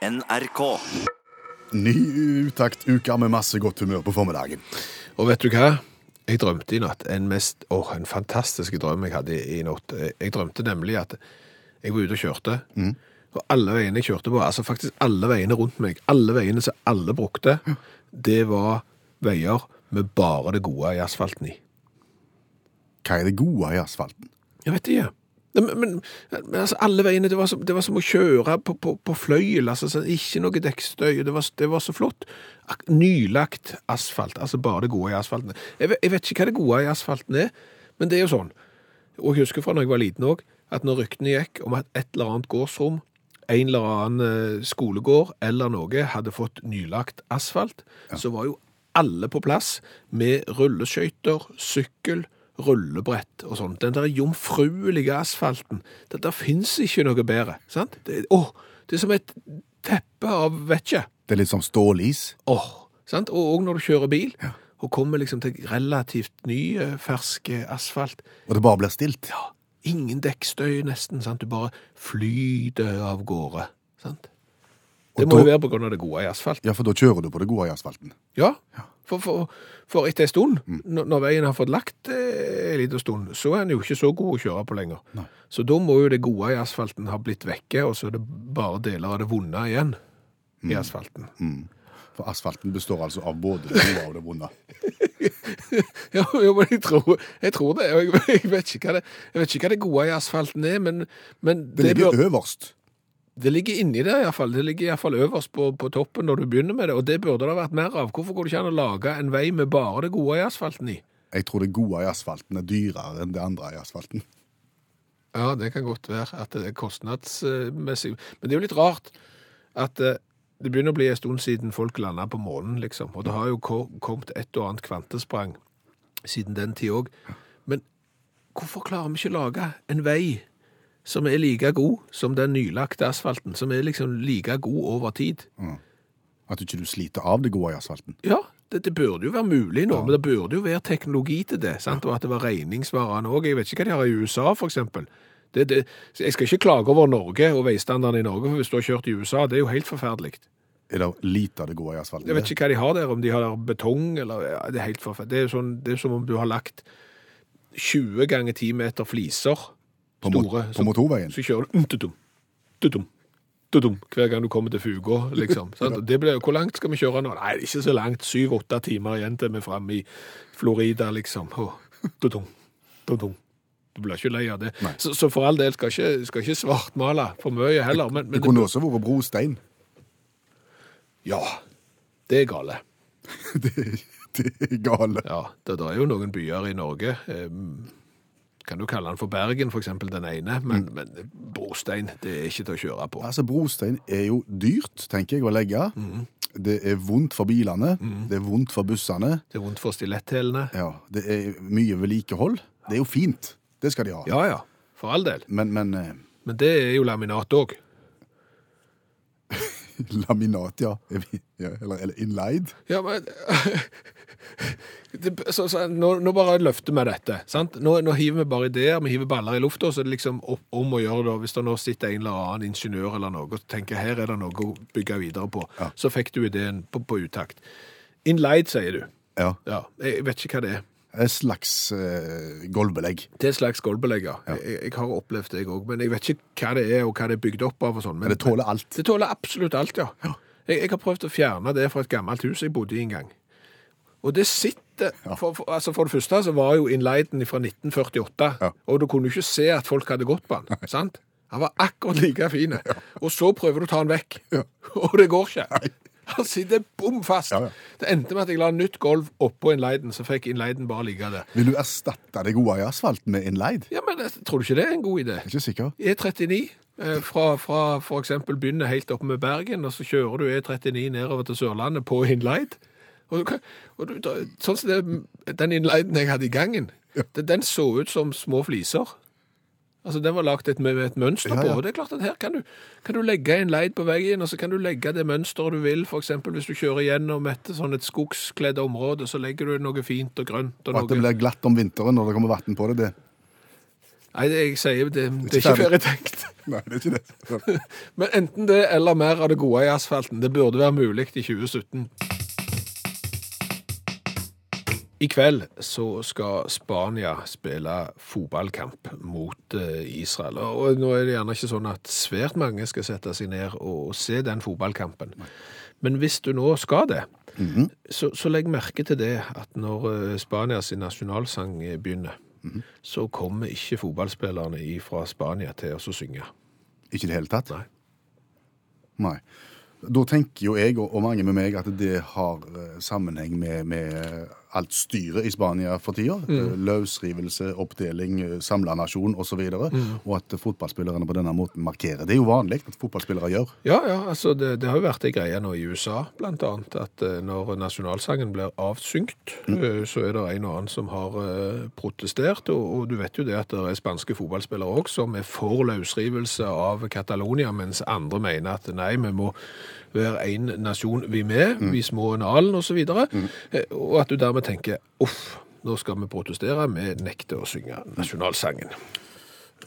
NRK. Ny utaktuke med masse godt humør på formiddagen. Og vet du hva? Jeg drømte i natt en mest, åh, en fantastisk drøm jeg hadde i natt. Jeg drømte nemlig at jeg var ute og kjørte, og alle veiene jeg kjørte på, altså faktisk alle veiene rundt meg, alle veiene som alle brukte, det var veier med bare det gode i asfalten i. Hva er det gode i asfalten? Jeg vet ikke. Men, men, men altså, alle veiene, det var, som, det var som å kjøre på, på, på fløyel, altså, så ikke noe dekkstøy, det var, det var så flott. Nylagt asfalt, altså bare det gode i asfalten. Jeg, vet- jeg vet ikke hva det gode i asfalten er, men det er jo sånn. Og jeg husker fra når jeg var liten også, at når ryktene gikk om at et eller annet gårdsrom, en eller annen eh, skolegård eller noe hadde fått nylagt asfalt, så var jo alle på plass med rulleskøyter, sykkel, rullebrett og sånn. Den der jomfruelige asfalten, det der finnes ikke noe bedre, sant? Det, åh, det er som et teppe av, vet Det er litt som stålis. åh, sant? Og, og når du kjører bil, og kommer liksom til relativt ny, fersk asfalt, Og det bare blir stilt. ja, ingen dekkstøy nesten, sant? Du bare flyter av gårde, sant? Det må da- jo være av det gode i asfalt. Ja, for da kjører du på det gode i asfalten. Ja. Ja, for, for, for etter en stund, når, når veien har fått lagt eh, en liten stund, så er den jo ikke så god å kjøre på lenger. Nei. Så da må jo det gode i asfalten ha blitt vekke, og så er det bare deler av det vonde igjen i asfalten. For asfalten består altså av både det gode og det vonde. Ja, men jeg tror, jeg tror det, jeg, jeg, vet det, jeg vet ikke hva det gode i asfalten er, men, men Det ligger bør- øverst. Det ligger inni det i hvert fall. Det ligger i hvert fall øverst på, på toppen når du begynner med det, og det burde det ha vært mer av. Hvorfor går det ikke an å lage en vei med bare det gode i asfalten i? Jeg tror det gode i asfalten er dyrere enn det andre i asfalten. Ja, det kan godt være at det er kostnadsmessig. Men det er jo litt rart at eh, det begynner å bli en stund siden folk landa på månen, liksom. Og det har jo kommet et og annet kvantesprang siden den tid òg. Men hvorfor klarer vi ikke å lage en vei som er like god som den nylagte asfalten? Som er liksom like god over tid? At du ikke du sliter av det gode i asfalten. Ja, det, det burde jo være mulig nå, men det burde jo være teknologi til det. sant? Og at det var regningsvarene òg. Jeg vet ikke hva de har i USA, for eksempel. Det, det, jeg skal ikke klage over Norge og veistandarden i Norge, for hvis du har kjørt i USA, det er jo helt forferdelig. Er det lite av det gode i asfalten? Jeg vet ikke hva de har der, om de har betong eller ja, Det er helt forferdelig. Det er, sånn, det er som om du har lagt 20 ganger 10 meter fliser, På store, mot, på motorveien? Så kjører du tutum, tutum, tudum, tudum, hver gang du kommer til Fugå, liksom. Det ble, hvor langt skal vi kjøre nå? Nei, ikke så langt. Syv-åtte timer igjen til vi er framme i Florida, liksom. Oh, tutum, tutum. Du blir ikke lei av det. Så, så for all del skal ikke, skal ikke svartmale for mye heller. Men, men Det kunne også vært brostein. ja, det er gale. Det, det er gale. Ja, det, det er jo noen byer i Norge. Eh, kan du kalle den for Bergen, eksempel den ene, men, men brostein, det er ikke til å kjøre på. Altså, brostein er jo dyrt, tenker jeg, å legge. Det er vondt for bilene. Det er vondt for bussene. Det er vondt for stiletthælene. Ja, det er mye vedlikehold. Det er jo fint. Det skal de ha. Ja, ja, for all del. Men, men eh, Men det er jo laminat òg. laminat, ja. Er. Eller, eller inlaid. Ja, men det, så, så, nå, nå bare løfter vi dette. sant? Nå, nå hiver vi bare ideer, vi hiver baller i lufta, så er det liksom opp, om å gjøre det. Hvis det nå sitter en eller annen ingeniør eller noe og tenker her er det noe å bygge videre på, Ja. så fikk du ideen på, på utakt. Inlaid, sier du. Ja. Ja, Jeg vet ikke hva det er. Et slags eh, gulvbelegg. Det er et slags gulvbelegg, ja. Jeg, jeg har opplevd det, jeg òg. Men jeg vet ikke hva det er, og hva det er bygd opp av. og sånn. Men det tåler alt. Det tåler absolutt alt, ja. Jeg, jeg har prøvd å fjerne det fra et gammelt hus jeg bodde i en gang. Og det sitter for, for, altså for det første så var jo innleiden fra 1948, Ja. og du kunne jo ikke se at folk hadde gått på den. sant? Han var akkurat like fin. Og så prøver du å ta den vekk, Ja. og det går ikke. Han sitter bom fast. Ja, ja. Det endte med at jeg la nytt gulv oppå innleiden, så fikk innleiden bare ligge der. Vil du erstatte det gode i asfalten med innleid? Ja, men jeg tror du ikke det er en god idé? Jeg er ikke sikker. E39 eh, fra, fra eksempel begynner helt oppe med Bergen, og så kjører du E39 nedover til Sørlandet på Inleid. Og, du og du, sånn som det, den Inleiden jeg hadde i gangen, ja. den så ut som små fliser. Altså, den var lagt et, med et mønster Ja, på, og det er klart at her kan du, kan du legge en leid på veggen, og så kan du legge det mønsteret du vil, for eksempel hvis du kjører gjennom et sånn et skogskledd område, så legger du noe fint og grønt og Og at det blir glatt om vinteren når det kommer vann på det. det. Nei, det, jeg sier det, det er ikke ferdig tenkt. Nei, det er ikke det. Men enten det eller mer av det gode i asfalten. Det burde være mulig i 2017. I kveld så skal Spania spille fotballkamp mot eh, Israel. Og nå er det gjerne ikke sånn at svært mange skal sette seg ned og se den fotballkampen. Men hvis du nå skal det, så, så legg merke til det at når eh, Spanias nasjonalsang begynner, så kommer ikke fotballspillerne fra Spania til å synge. Ikke i det hele tatt? Nei. Nei. Da tenker jo jeg, og mange med meg, at det har eh, sammenheng med, med alt styret i Spania for tida. Mm. Løsrivelse, oppdeling, eh, samla nasjon osv. Og, og at fotballspillerne på denne måten markerer. Det er jo vanlig at fotballspillere gjør. Ja, ja, altså det, det har jo vært ei greie nå i USA, blant annet, at eh, når nasjonalsangen blir avsynkt, mm. så er det en og annen som har eh, protestert, og, og du vet jo det at det er spanske fotballspillere også som er for løsrivelse av Catalonia, mens andre mener at nei, vi må være en nasjon vi med, vi små nalen og så videre, eh, og at du dermed tenker, uff, nå skal vi protestere, vi nekter å synge nasjonalsangen.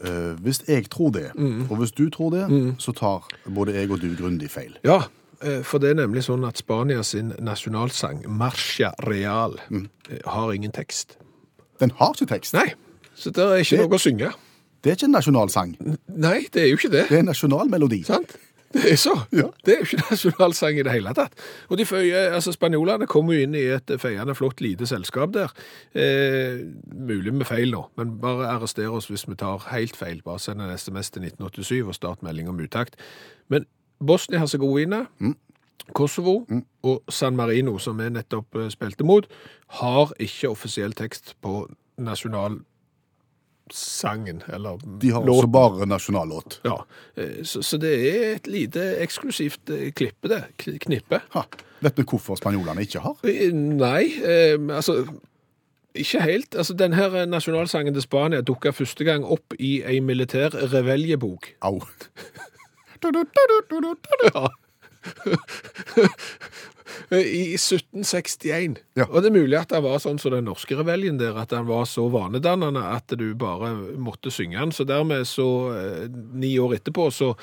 Uh, hvis jeg tror det, og hvis du tror det, så tar både jeg og du grundig feil. Ja, eh, for det er nemlig sånn at Spania sin nasjonalsang, Marcia Real, mm. har ingen tekst. Den har ikke tekst. Nei, så det er ikke Det- noe å synge. Det er ikke en nasjonalsang. Nei, det er jo ikke det. Det er en nasjonalmelodi. Sant? Det er så. Ja. Det er jo ikke nasjonalsang i det hele tatt. Og de føyer, altså Spanjolene kommer jo inn i et feiende flott lite selskap der. Eh, mulig med feil nå, men bare arrester oss hvis vi tar helt feil. Bare send en SMS til 1987 og start melding om utakt. Men Bosnia-Herzegovina, Kosovo og San Marino, som vi nettopp eh, spilte mot, har ikke offisiell tekst på nasjonalsangen, eller De har låten. også bare nasjonallåt. Ja, eh, så, så det er et lite eksklusivt eh, klippe det, kn- knippe. Ha. Vet du hvorfor spanjolene ikke har? Eh, Nei, eh, altså ikke helt. Altså, den her nasjonalsangen til Spania dukka første gang opp i ei militær reveljebok. Au. Ja. I 1761. Ja. Og det er mulig at det var sånn som den norske reveljen der, at den var så vanedannende at du bare måtte synge den. Så dermed så, eh, ni år etterpå, så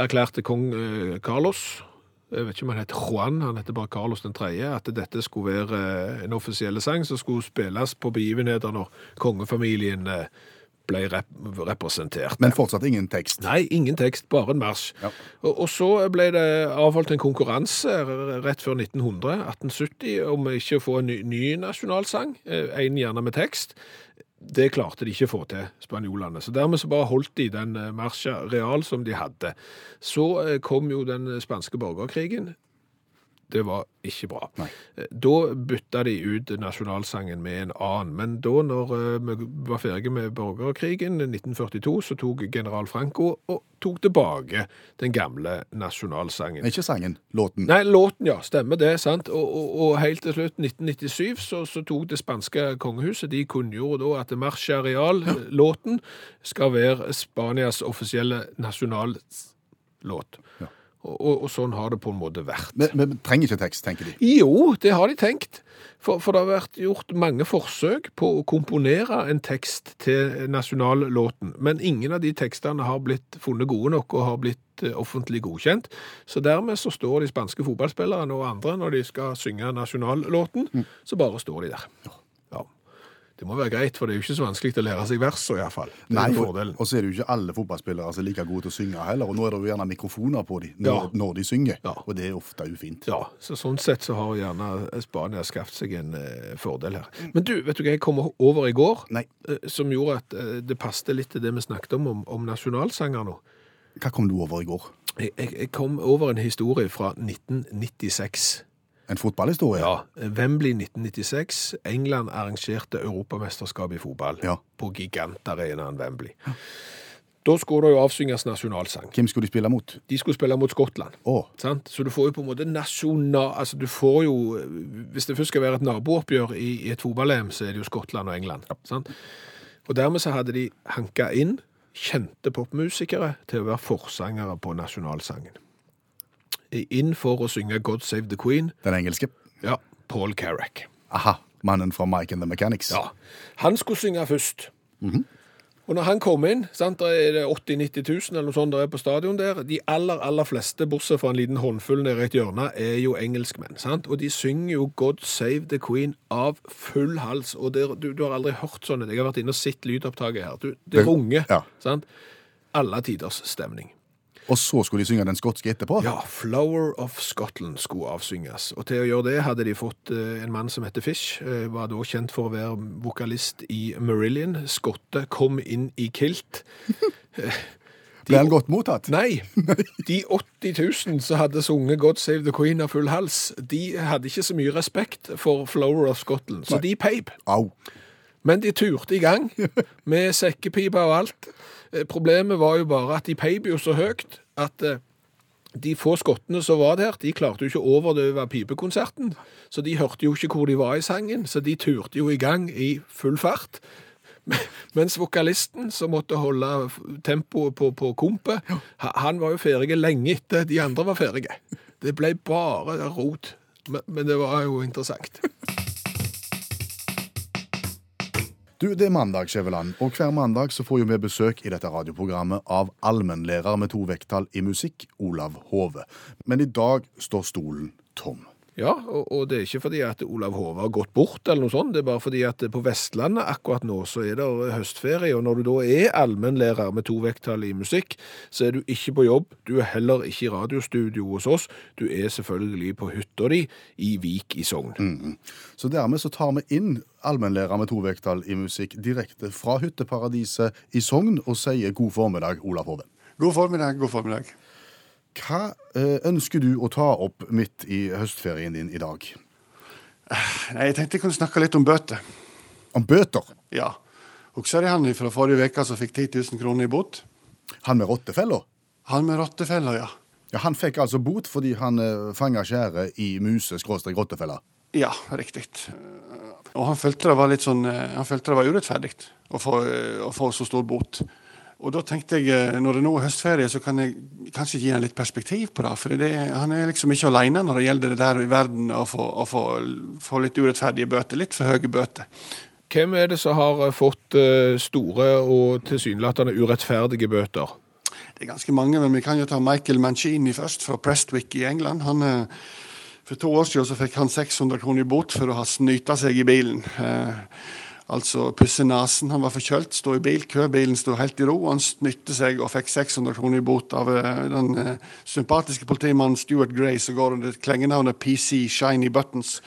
erklærte kong eh, Carlos jeg vet ikke om han heter Juan, han heter bare Carlos 3., at dette skulle være eh, en offisiell sang som skulle spilles på begivenheter når kongefamilien eh, ble rep representert. Men fortsatt ingen tekst. Nei, ingen tekst, bare en marsj. Ja. Og, og så ble det avholdt en konkurranse rett før 1900, 1870, om ikke å få en ny, ny nasjonalsang, eh, en gjerne med tekst. Det klarte de ikke å få til, spanjolene. Så dermed så bare holdt de den eh, marsja real som de hadde. Så eh, kom jo den spanske borgerkrigen. Det var ikke bra. Nei. Eh, Da bytta de ut nasjonalsangen med en annen. Men da når eh, vi var ferdige med borgerkrigen i 1942, så tok general Franco og tok tilbake den gamle nasjonalsangen. Ikke sangen, låten. Nei, låten, ja. Stemmer det. sant? Og, og, og helt til slutt, 1997, så, så tok det spanske kongehuset De kunngjorde da at Marcha Real-låten skal være Spanias offisielle nasjonallåt. Ja. Og, og, sånn har det på en måte vært. Men, vi trenger ikke tekst, tenker de. Jo, det har de tenkt. For, for det har vært gjort mange forsøk på å komponere en tekst til nasjonallåten, men ingen av de tekstene har blitt funnet gode nok og har blitt eh, offentlig godkjent. Så dermed så står de spanske fotballspillerne og andre når de skal synge nasjonallåten, så bare står de der. Ja. Det må være greit, for det er jo ikke så vanskelig å lære seg vers, i hvert fall. Nei, og, og så er det jo ikke alle fotballspillere som er like gode til å synge heller, og nå er det jo gjerne mikrofoner på dem når, Ja. når de synger, Ja. og det er ofte ufint. Ja, så sånn sett så har gjerne Spania skaffet seg en eh, fordel her. Men du, vet du hva jeg kom over i går? Nei, eh, som gjorde at eh, det passte litt til det vi snakket om, om, om nasjonalsanger nå. hva kom du over i går? Jeg, jeg, jeg kom over en historie fra 1996. En fotballhistorie? Ja, Wembley 1996. England arrangerte europamesterskap i fotball Ja. på gigantarenaen Wembley. Da skulle det jo avsynges nasjonalsang. Hvem skulle de spille mot? De skulle spille mot Skottland. Oh. Sant? Så du får jo på en måte nasjonal... Altså du får jo Hvis det først skal være et nabooppgjør i, i et fotball-EM, så er det jo Skottland og England. Sant? Og dermed så hadde de hanka inn kjente popmusikere til å være forsangere på nasjonalsangen. Inn for å synge God Save the Queen, den engelske? ja, Paul Carrack. Aha, mannen fra Mike and the Mechanics. Ja, Han skulle synge først. Og når han kom inn, sant, da er det 80 000-90 000 eller noe sånt der er på stadion der, de aller, aller fleste, bortsett fra en liten håndfull nede i et hjørne, er jo engelskmenn. sant? Og de synger jo God Save the Queen av full hals. Og det, du, du har aldri hørt sånn. Jeg har vært inne og sett lydopptaket her. Du, det Det- runger. ja. sant? Alle tiders stemning. Og så skulle de synge den skotske etterpå? Ja, Flower of Scotland skulle avsynges. Og til å gjøre det hadde de fått eh, en mann som heter Fish. eh, var da kjent for å være vokalist i Marillion. Skotte kom inn i kilt. Ble han godt mottatt? Nei, de 80 000 som hadde sunget God Save the Queen av full hals, de hadde ikke så mye respekt for Flower of Scotland, så de peip. Au. Men de turte i gang med sekkepiper og alt. Eh, Problemet var jo bare at de peip jo så høyt at eh, de få skottene som var der, de klarte jo ikke å overdøve pipekonserten. Så de hørte jo ikke hvor de var i sangen, så de turte jo i gang i full fart. Mens vokalisten, som måtte holde tempoet på, på kompet, han var jo ferdig lenge etter de andre var ferdige. Det ble bare rot. Men, men det var jo interessant. Du, Det er mandag, Skjæveland, og hver mandag så får jo vi besøk i dette radioprogrammet av allmennlærer med to vekttall i musikk, Olav Hove. Men i dag står stolen tom. Ja, og, og det er ikke fordi at Olav Hove har gått bort, eller noe sånt. Det er bare fordi at på Vestlandet akkurat nå så er det høstferie, og når du da er allmennlærer med to vekttall i musikk, så er du ikke på jobb. Du er heller ikke i radiostudio hos oss. Du er selvfølgelig på hytta di i Vik i Sogn. Så dermed så tar vi inn allmennlærer med to vekttall i musikk direkte fra hytteparadiset i Sogn og sier god formiddag, Olav Hove. God formiddag, god formiddag. Hva eh, ønsker du å ta opp midt i høstferien din i dag? Nei, Jeg tenkte jeg kunne snakke litt om bøter. Om bøter? Ja. Husker du han fra forrige uke som fikk 10 000 kroner i bot? Han med rottefella? Han med rottefella, ja. Ja, Han fikk altså bot fordi han eh, fanga skjæret i muse-rottefella. Ja, riktig. Og han følte det var litt sånn eh, Han følte det var urettferdig å få, å få så stor bot. Og da tenkte jeg, eh, når det nå er høstferie, så kan jeg kanskje gi han litt perspektiv på det. For det, han er liksom ikke alene når det gjelder det der i verden å få, å få, få litt urettferdige bøter. Litt for høye bøter. Hvem er det som har eh, fått eh, store og tilsynelatende urettferdige bøter? Det er ganske mange, men vi kan jo ta Michael Mancini først, fra Prestwick i England. Han, for to år siden så fikk han 600 kroner i bot for å ha snyta seg i bilen. Eh, altså pusse nesen. Han var forkjølt, stå i bilkø, bilen sto helt i ro. Han snytte seg og fikk 600 kroner i bot av eh, den eh, sympatiske politimannen Stuart Gray, som går under klengenavnet PC Shiny Buttons.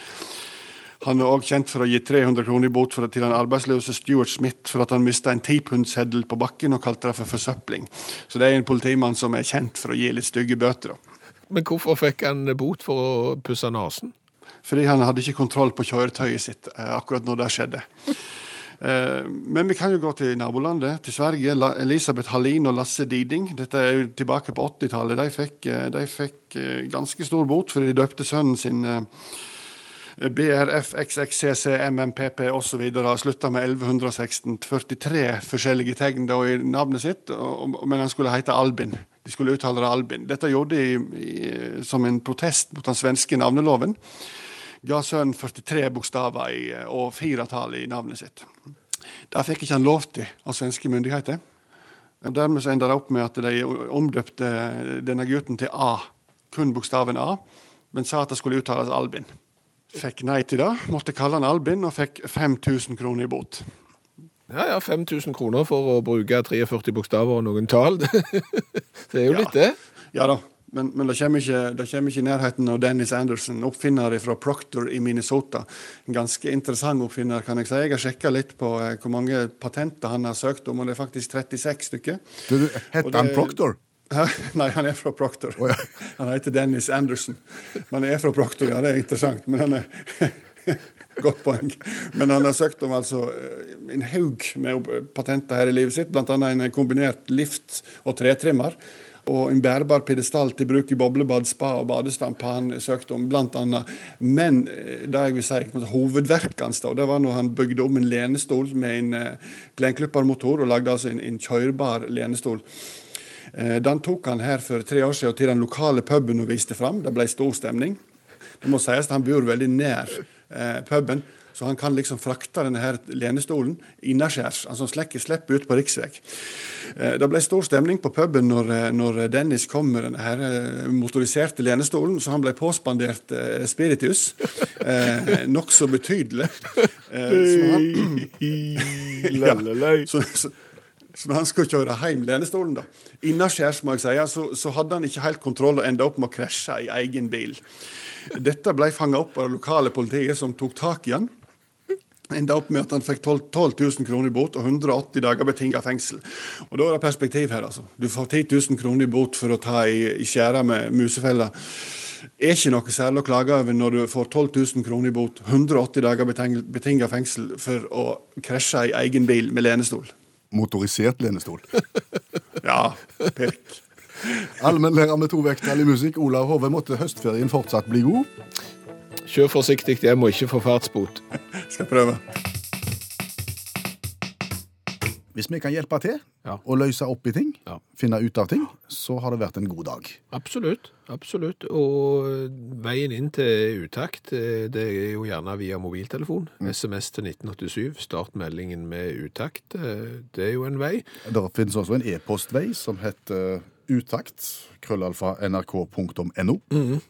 Han er òg kjent for å gi 300 kroner i bot til den arbeidsløse Stuart Smith for at han mista en tipundseddel på bakken og kalte det for forsøpling. Så det er en politimann som er kjent for å gi litt stygge bøter. Men hvorfor fikk han bot for å pusse nesen? Fordi han hadde ikke kontroll på kjøretøyet sitt eh, akkurat når det skjedde. Eh, Men vi kan jo gå til nabolandet, til Sverige. Elisabeth Hallin og Lasse Diding. Dette er jo tilbake på 80-tallet. De fikk, eh, de fikk ganske stor bot fordi de døpte sønnen sin BRF, XXCC, MMPP osv. har slutta med 1116, 43 forskjellige tegn i navnet sitt, og, og- men han skulle hete Albin. De skulle uttale det Albin. Dette gjorde de som en protest mot den svenske navneloven. Ga sønnen 43 bokstaver i, og firetall i navnet sitt. Det fikk ikke han lov til av svenske myndigheter. Og Dermed så enda det opp med at de omdøpte denne gutten til A, kun bokstaven A, men sa at det skulle uttales Albin. Fikk nei til det, måtte kalle han Albin, og fikk 5000 kroner i bot. Ja, ja, 5000 kroner for å bruke 43 bokstaver og noen tall. det er jo Ja. litt det. Ja da, men, men det, kommer ikke, det kommer ikke i nærheten av Dennis Anderson, oppfinner fra Proctor i Minnesota. En ganske interessant oppfinner, kan jeg si. Jeg har sjekka litt på eh, hvor mange patenter han har søkt om, og det er faktisk 36 stykker. Det- han Proctor? Nei, han er fra Proctor. Oh, ja. Han heter Dennis Anderson. Han er fra Proctor, ja, det er interessant. Men han er Godt poeng. Men han har søkt om altså eh, en haug med patenter her i livet sitt, bl.a. en kombinert lift og tretrimmer. Og en bærbar pidestall til bruk i boblebad, spa og badestamp har han søkt om, annet. Men eh, det jeg vil si, hovedverket hans det var når han bygde om en lenestol med en plenklippermotor, og lagde altså en, en kjørbar lenestol. Eh, Den tok han her for tre år siden til den lokale puben og viste fram. Det ble stor stemning. Det må sies at han bor veldig nær eh, puben. Så han kan liksom frakte denne her lenestolen innaskjærs. Altså slipper slipp ut på riksvei. Eh, det ble stor stemning på puben når, eh, når Dennis kom med denne her eh, motoriserte lenestolen, så han ble påspandert spiritus. Eh, Nokså betydelig. Eh, så han, ja, så, så, så når han skulle kjøre hjem lenestolen, da, innaskjærs, må jeg si, så, så hadde han ikke helt kontroll og enda opp med å krasje i egen bil. Dette ble fanga opp av det lokale politiet, som tok tak i han. Enda opp med at han fikk 12, 12 000 kroner i bot og 180 dager betinga fengsel. Og Da er det perspektiv her, altså. Du får 10 000 kroner i bot for å ta i, i skjæra med musefella. Er ikke noe særlig å klage over når du får 12 000 kroner i bot, 180 dager betinget betinga fengsel for å krasje i egen bil med lenestol. Motorisert lenestol. Ja, Pirk. Allmennlærer med to vekttall i musikk, Olav Hove, måtte høstferien fortsatt bli god? Kjør forsiktig hjem og ikke få fartsbot. Skal prøve. Hvis vi kan hjelpe til Ja. og løse opp i ting, Ja. finne ut av ting, så har det vært en god dag. Absolutt. absolutt. Og veien inn til utakt, eh, det er jo gjerne via mobiltelefon. SMS til 1987. Start meldingen med utakt. eh, Det er jo en vei. Det finnes også en e-postvei som heter utakt, krøllalfa, nrk.no.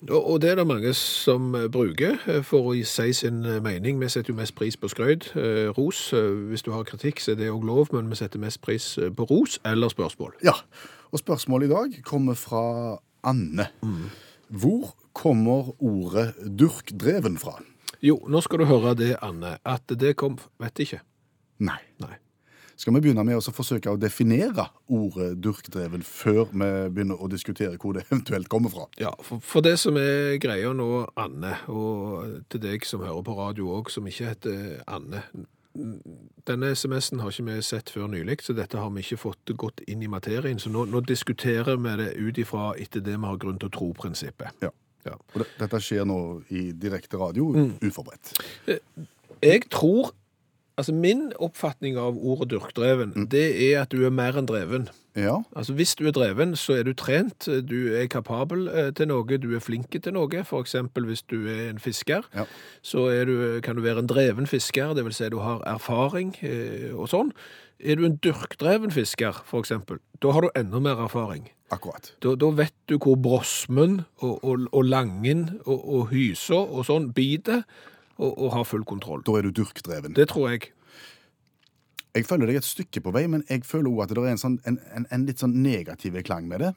Og, og det er det mange som eh, bruker eh, for å si sin eh, mening. Vi setter jo mest pris på skrøyd, ros. Hvis du har kritikk, så er det òg lov, men vi setter mest pris på ros eller spørsmål. Ja, og spørsmålet i dag kommer fra Anne. Hvor kommer ordet durkdreven fra? Jo, nå skal du høre det, Anne, at det kom Vet ikke. Nei. Nei. Skal vi begynne med å forsøke å definere ordet durkdreven før vi begynner å diskutere hvor det eventuelt kommer fra? Ja, for, for det som er greia nå, Anne, og til deg som hører på radio òg, som ikke heter Anne Denne SMS-en har ikke vi sett før nylig, så dette har vi ikke fått gått inn i materien. Så nå, nå diskuterer vi det ut ifra etter det vi har grunn til å tro-prinsippet. Ja. Ja. Og det, dette skjer nå i direkte radio, uforberedt. Jeg tror Altså, min oppfatning av ordet dyrkdreven, det er at du er mer enn dreven. Ja, Altså, Hvis du er dreven, så er du trent, du er kapabel eh, til noe, du er flink til noe. Eksempel hvis du er en fisker, Ja. så er du, kan du være en dreven fisker, det vil si du har erfaring eh, og sånn. Er du en dyrkdreven fisker, eksempel, da har du enda mer erfaring. akkurat. Da, da vet du hvor brosmen og, og, og langen og, og hysa og sånn biter, og, og har full kontroll. Da er du durkdreven. Det tror jeg. Jeg følger deg et stykke på vei, men jeg føler også at det er en, sånn, en, en, en litt sånn negativ klang med det.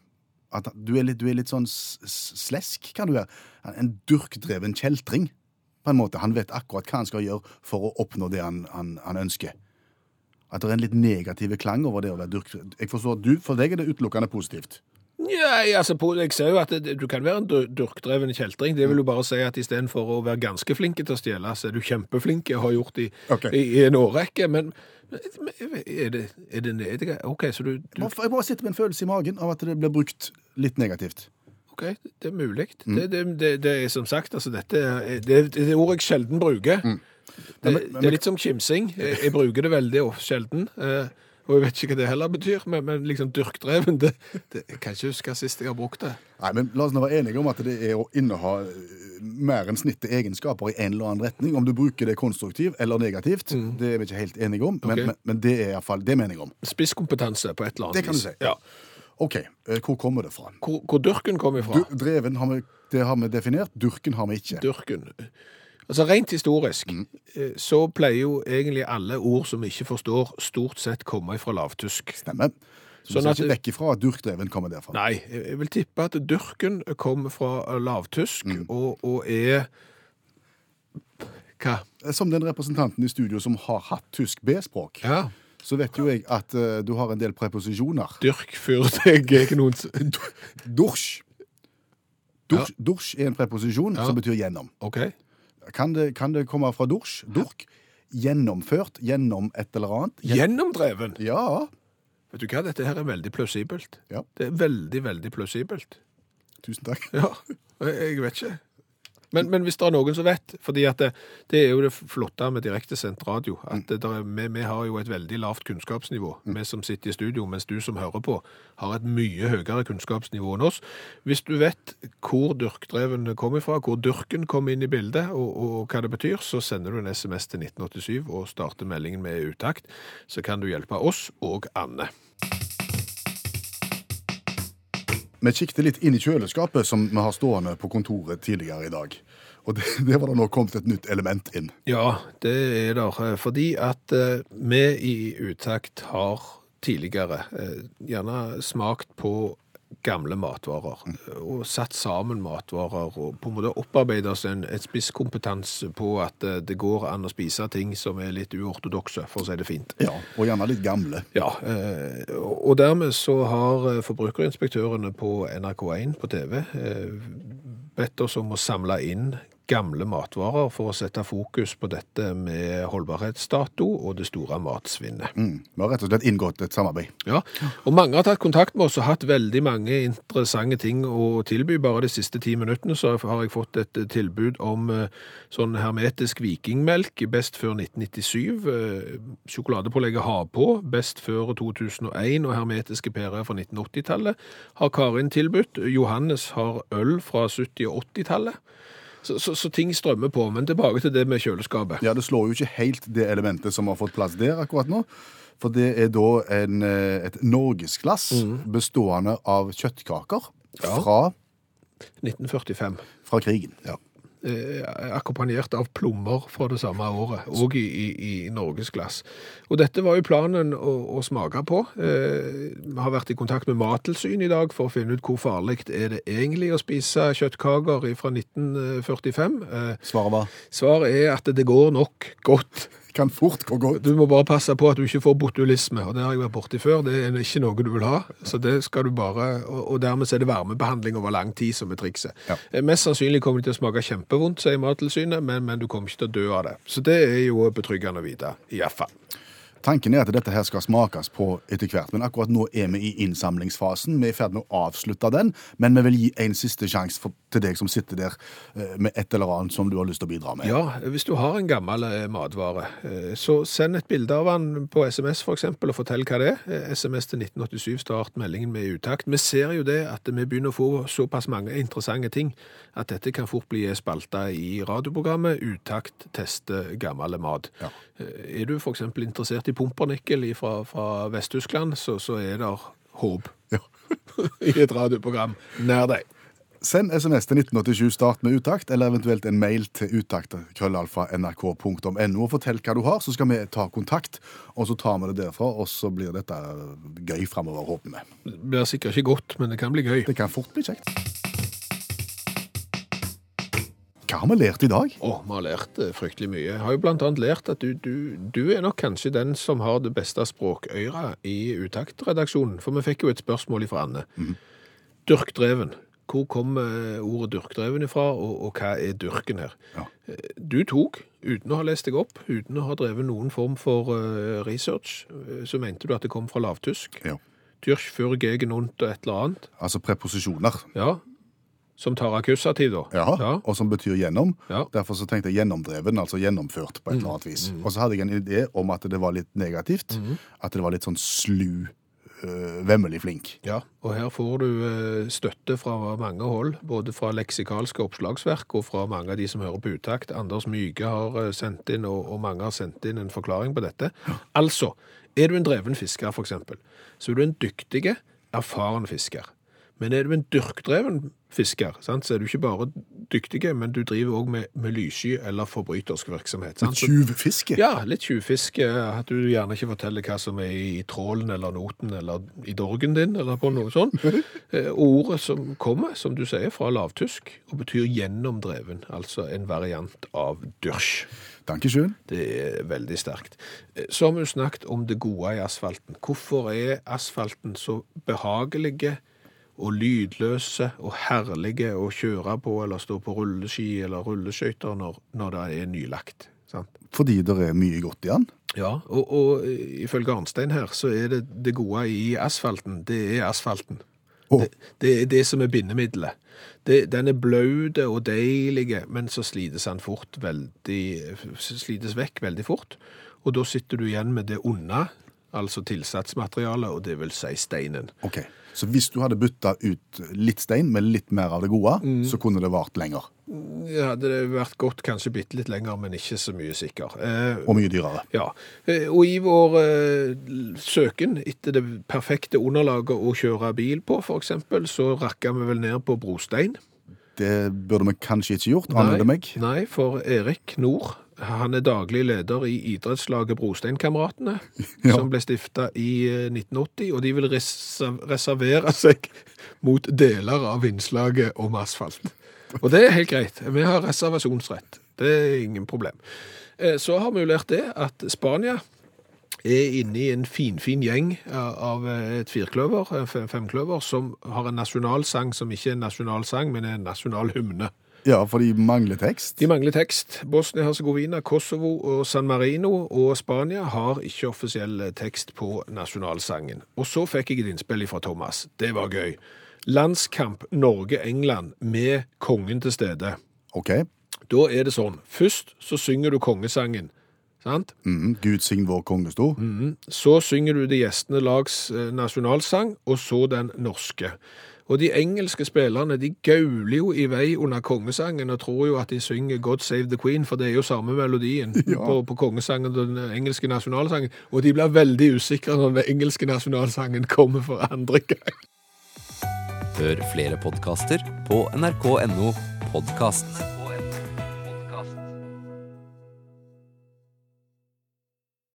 At du er litt, du er litt sånn slesk, kan du være. En durkdreven kjeltring, på en måte. Han vet akkurat hva han skal gjøre for å oppnå det han, han, han ønsker. At det er en litt negativ klang over det å være durkdreven. Jeg forstår at du, For deg er det utelukkende positivt. Nei, altså, på, jeg ser jo at det, du kan være en dur- durkdreven kjeltring. Det vil jo bare si at istedenfor å være ganske flink til å stjele, så er du kjempeflink og har gjort det i, okay. i, i en årrekke. Men, er det, er det ned- OK, så du, du bare- jeg bare sitter med en følelse i magen av at det blir brukt litt negativt. OK, det er mulig. Det, det, det, det er som sagt, altså dette er, det, er ord jeg sjelden bruker. Men- det er litt som kimsing. Jeg, jeg bruker det veldig sjelden. Eh, og jeg vet ikke hva det heller betyr, men, men liksom dyrkdreven det, det, Jeg kan ikke huske sist jeg har brukt det. Nei, men La oss nå være enige om at det er å inneha eh, mer enn snittet egenskaper i en eller annen retning. Om du bruker det konstruktivt eller negativt, det er vi ikke helt enige om. Men, Ok. men, men det er iallfall det mener jeg om. Spisskompetanse på et eller annet vis. Det kan du si. Ja. OK, eh, hvor kommer det fra? Hvor, hvor dyrken kommer fra? Du, dreven har vi, det har vi definert, dyrken har vi ikke. Dyrken. Altså Rent historisk mm. så pleier jo egentlig alle ord som vi ikke forstår, stort sett komme fra lavtysk. Stemmer. Så Sånn. Du ser ikke vekk ifra at durkdreven kommer derfra. Nei, jeg vil tippe at dyrken kommer fra lavtysk og, og er Hva? Eh, Som den representanten i studio som har hatt tysk B-språk, Ja. så vet jo jeg at uh, du har en del preposisjoner. Dyrk før deg ikke noen Dusj. Dusj, ja. er en preposisjon Ja. som betyr gjennom. OK. Kan det, kan det komme fra dusj? Durk. Gjennomført. Gjennom et eller annet. Gjenn- Gjennomdreven. Ja. Vet du hva, dette her er veldig plausibelt. ja. Det er veldig, veldig plausibelt. Tusen takk. Ja, jeg jeg vet ikke. Men, men hvis det er noen som vet, fordi at det, det er jo det flotte med direktesendt radio, at er, vi, vi har jo et veldig lavt kunnskapsnivå, vi som sitter i studio, mens du som hører på, har et mye høyere kunnskapsnivå enn oss. Hvis du vet hvor dyrkdreven kom ifra, hvor dyrken kom inn i bildet, og, og hva det betyr, så sender du en SMS til 1987 og starter meldingen med utakt, så kan du hjelpe oss og Anne. Vi kikket litt inn i kjøleskapet som vi har stående på kontoret tidligere i dag. Og det, det var det nå kommet et nytt element inn. Ja, det er der. eh, Fordi at eh, vi i Utakt har tidligere eh, gjerne smakt på gamle matvarer. Og satt sammen matvarer og på en måte opparbeida oss en et spisskompetanse på at eh, det går an å spise ting som er litt uortodokse, for å si det fint. Ja, Og gjerne litt gamle. Ja, eh, og dermed så har eh, forbrukerinspektørene på NRK1 på TV bedt oss om å samle inn gamle matvarer for å sette fokus på dette med holdbarhetsdato og det store matsvinnet. Mm. Vi har rett og slett inngått et samarbeid. Ja, og mange har tatt kontakt med oss og hatt veldig mange interessante ting å tilby. Bare de siste ti minuttene så har jeg fått et tilbud om eh, sånn hermetisk vikingmelk, best før 1997. eh, Sjokoladepålegget Ha på, best før 2001, og hermetiske pærer fra 1980-tallet har Karin tilbudt. Johannes har øl fra 70- og 80-tallet. Så, så, så ting strømmer på, men tilbake til det med kjøleskapet. Ja, Det slår jo ikke helt det elementet som har fått plass der akkurat nå. For det er da en, eh, et norgesglass bestående av kjøttkaker Ja. fra, 1945. fra krigen. Ja. Eh, akkompagnert av plommer fra det samme året, og i, i, i norgesglass. Og dette var jo planen å, å smake på. Eh, Vi har vært i kontakt med Mattilsynet i dag for å finne ut hvor farlig er det egentlig å spise kjøttkaker fra 1945. Eh, Svaret var Svaret er at det går nok godt. Kan fort gå godt. Du må bare passe på at du ikke får botulisme, og det har jeg vært borti før. Det er ikke noe du vil ha, så det skal du bare Og, dermed er det varmebehandling over lang tid som er trikset. Ja. Eh, Mest sannsynlig kommer det til å smake kjempevondt, sier Mattilsynet, men, men du kommer ikke til å dø av det. Så det er jo betryggende å vite, iallfall. Tanken er at dette her skal smakes på etter hvert, men akkurat nå er vi i innsamlingsfasen. Vi er i ferd med å avslutte den, men vi vil gi en siste sjanse til deg som sitter der eh, med et eller annet som du har lyst til å bidra med. Ja, hvis du har en gammel eh, matvare, eh, så send et bilde av den på SMS for eksempel, og fortell hva det er. SMS til 1987, start meldingen med utakt. Vi ser jo det at vi begynner å få såpass mange interessante ting at dette kan fort bli spalta i radioprogrammet Utakt teste gammel mat. Ja. Er du for eksempel interessert i pumpernikkel fra, fra Vest-Tyskland, så, så er det håp Ja. i et radioprogram nær deg. Send SMS til 1987 start med utakt, eller eventuelt en mail til utakt.krøllalfa.nrk.no og fortell hva du har, så skal vi ta kontakt, og så tar vi det derfra, og så blir dette gøy framover, håper vi. Det blir sikkert ikke godt, men det kan bli gøy. Det kan fort bli kjekt. Hva har vi lært i dag? Å, vi har lært eh, fryktelig mye. Jeg har jo blant annet lært at du, du, du er nok kanskje den som har det beste språkøyra i Utakt-redaksjonen. For vi fikk jo et spørsmål fra Anne. Dyrkdreven. Hvor kom ordet dyrkdreven ifra, og, og hva er dyrken her? Ja. Eh, Du tok, uten å ha lest deg opp, uten å ha drevet noen form for eh, research, eh, så mente du at det kom fra lavtysk. Ja. Dyrk für gegen und et eller annet. Altså preposisjoner. Ja. Som tar akkusativ, da. Ja, Og som betyr gjennom. Ja. Derfor så tenkte jeg gjennomdreven, altså gjennomført på et eller annet vis. Og så hadde jeg en idé om at det var litt negativt. At det var litt sånn slu, øh, vemmelig flink. Ja, og her får du eh, støtte fra mange hold, både fra leksikalske oppslagsverk og fra mange av de som hører på utakt. Anders Myge har eh, sendt inn, og, og mange har sendt inn en forklaring på dette. Altså, er du en dreven fisker eksempel, så er du en dyktige, erfaren fisker. Men er du en dyrkdreven fisker, sant, så er du ikke bare dyktige, men du driver også med, med lyssky eller forbrytersk virksomhet. Sant? Litt Tjuvfiske. ja, litt tjuvfiske. At du gjerne ikke forteller hva som er i trålen eller noten eller i dorgen din, eller på noe sånt. Eh, ordet som kommer, som du sier, fra lavtysk, og betyr gjennomdreven, altså en variant av dyrsj. Dankeschön. Det er veldig sterkt. Eh, Så har vi snakket om det gode i asfalten. Hvorfor er asfalten så behagelige og lydløse og herlige å kjøre på eller stå på rulleski eller rulleskøyter når, når det er nylagt? Sant? Fordi det er mye godt i den. Ja, og, og ifølge Arnstein her, så er det det gode i asfalten, det er asfalten. Oh. Det, det er det som er bindemiddelet. Det, den er blaut og deilig, men så slites den fort veldig, slites vekk veldig fort. Og da sitter du igjen med det onde, altså tilsatsmaterialet, og det vil si steinen. Ok, Så hvis du hadde bytta ut litt stein med litt mer av det gode, Mm. så kunne det vart lenger. Ja, Det hadde vært godt kanskje bitte litt lenger, men ikke så mye sikker. Eh, Og mye dyrere. Ja, eh, og i vår eh, søken etter det perfekte underlaget å kjøre bil på, eksempel, så rakka vi vel ned på brostein. Det burde vi kanskje ikke gjort, aner det meg. Nei, for Erik Nord, han er daglig leder i idrettslaget Brosteinkameratene, Ja. som ble stifta i eh, 1980, og de vil reservere seg mot deler av innslaget om asfalt. Og det er helt greit. Vi har reservasjonsrett. Det er ingen problem. Eh, Så har vi jo lært det at Spania er inne i en finfin gjeng av av et firkløver, eh, fem- femkløver, som har en nasjonalsang som ikke er en nasjonalsang, men er en nasjonalhymne. Ja, for de mangler tekst. De mangler tekst. Bosnia-Herzegovina, Kosovo og San Marino og Spania har ikke offisiell tekst på nasjonalsangen. Og så fikk jeg et innspill fra Thomas. Det var gøy. Landskamp Norge-England med kongen til stede. Ok. Da er det sånn. Først så synger du kongesangen. Sant? Mm, Gud sign vår kongestor. Så synger du det gjestende lags eh, nasjonalsang, og så den norske. Og de engelske spillerne de gauler jo i vei under kongesangen og tror jo at de synger God Save the Queen, for det er jo samme melodien på, på kongesangen og den engelske nasjonalsangen. Og de blir veldig usikre når den engelske nasjonalsangen kommer for andre gang. Hør flere podkaster på nrk.no podkast.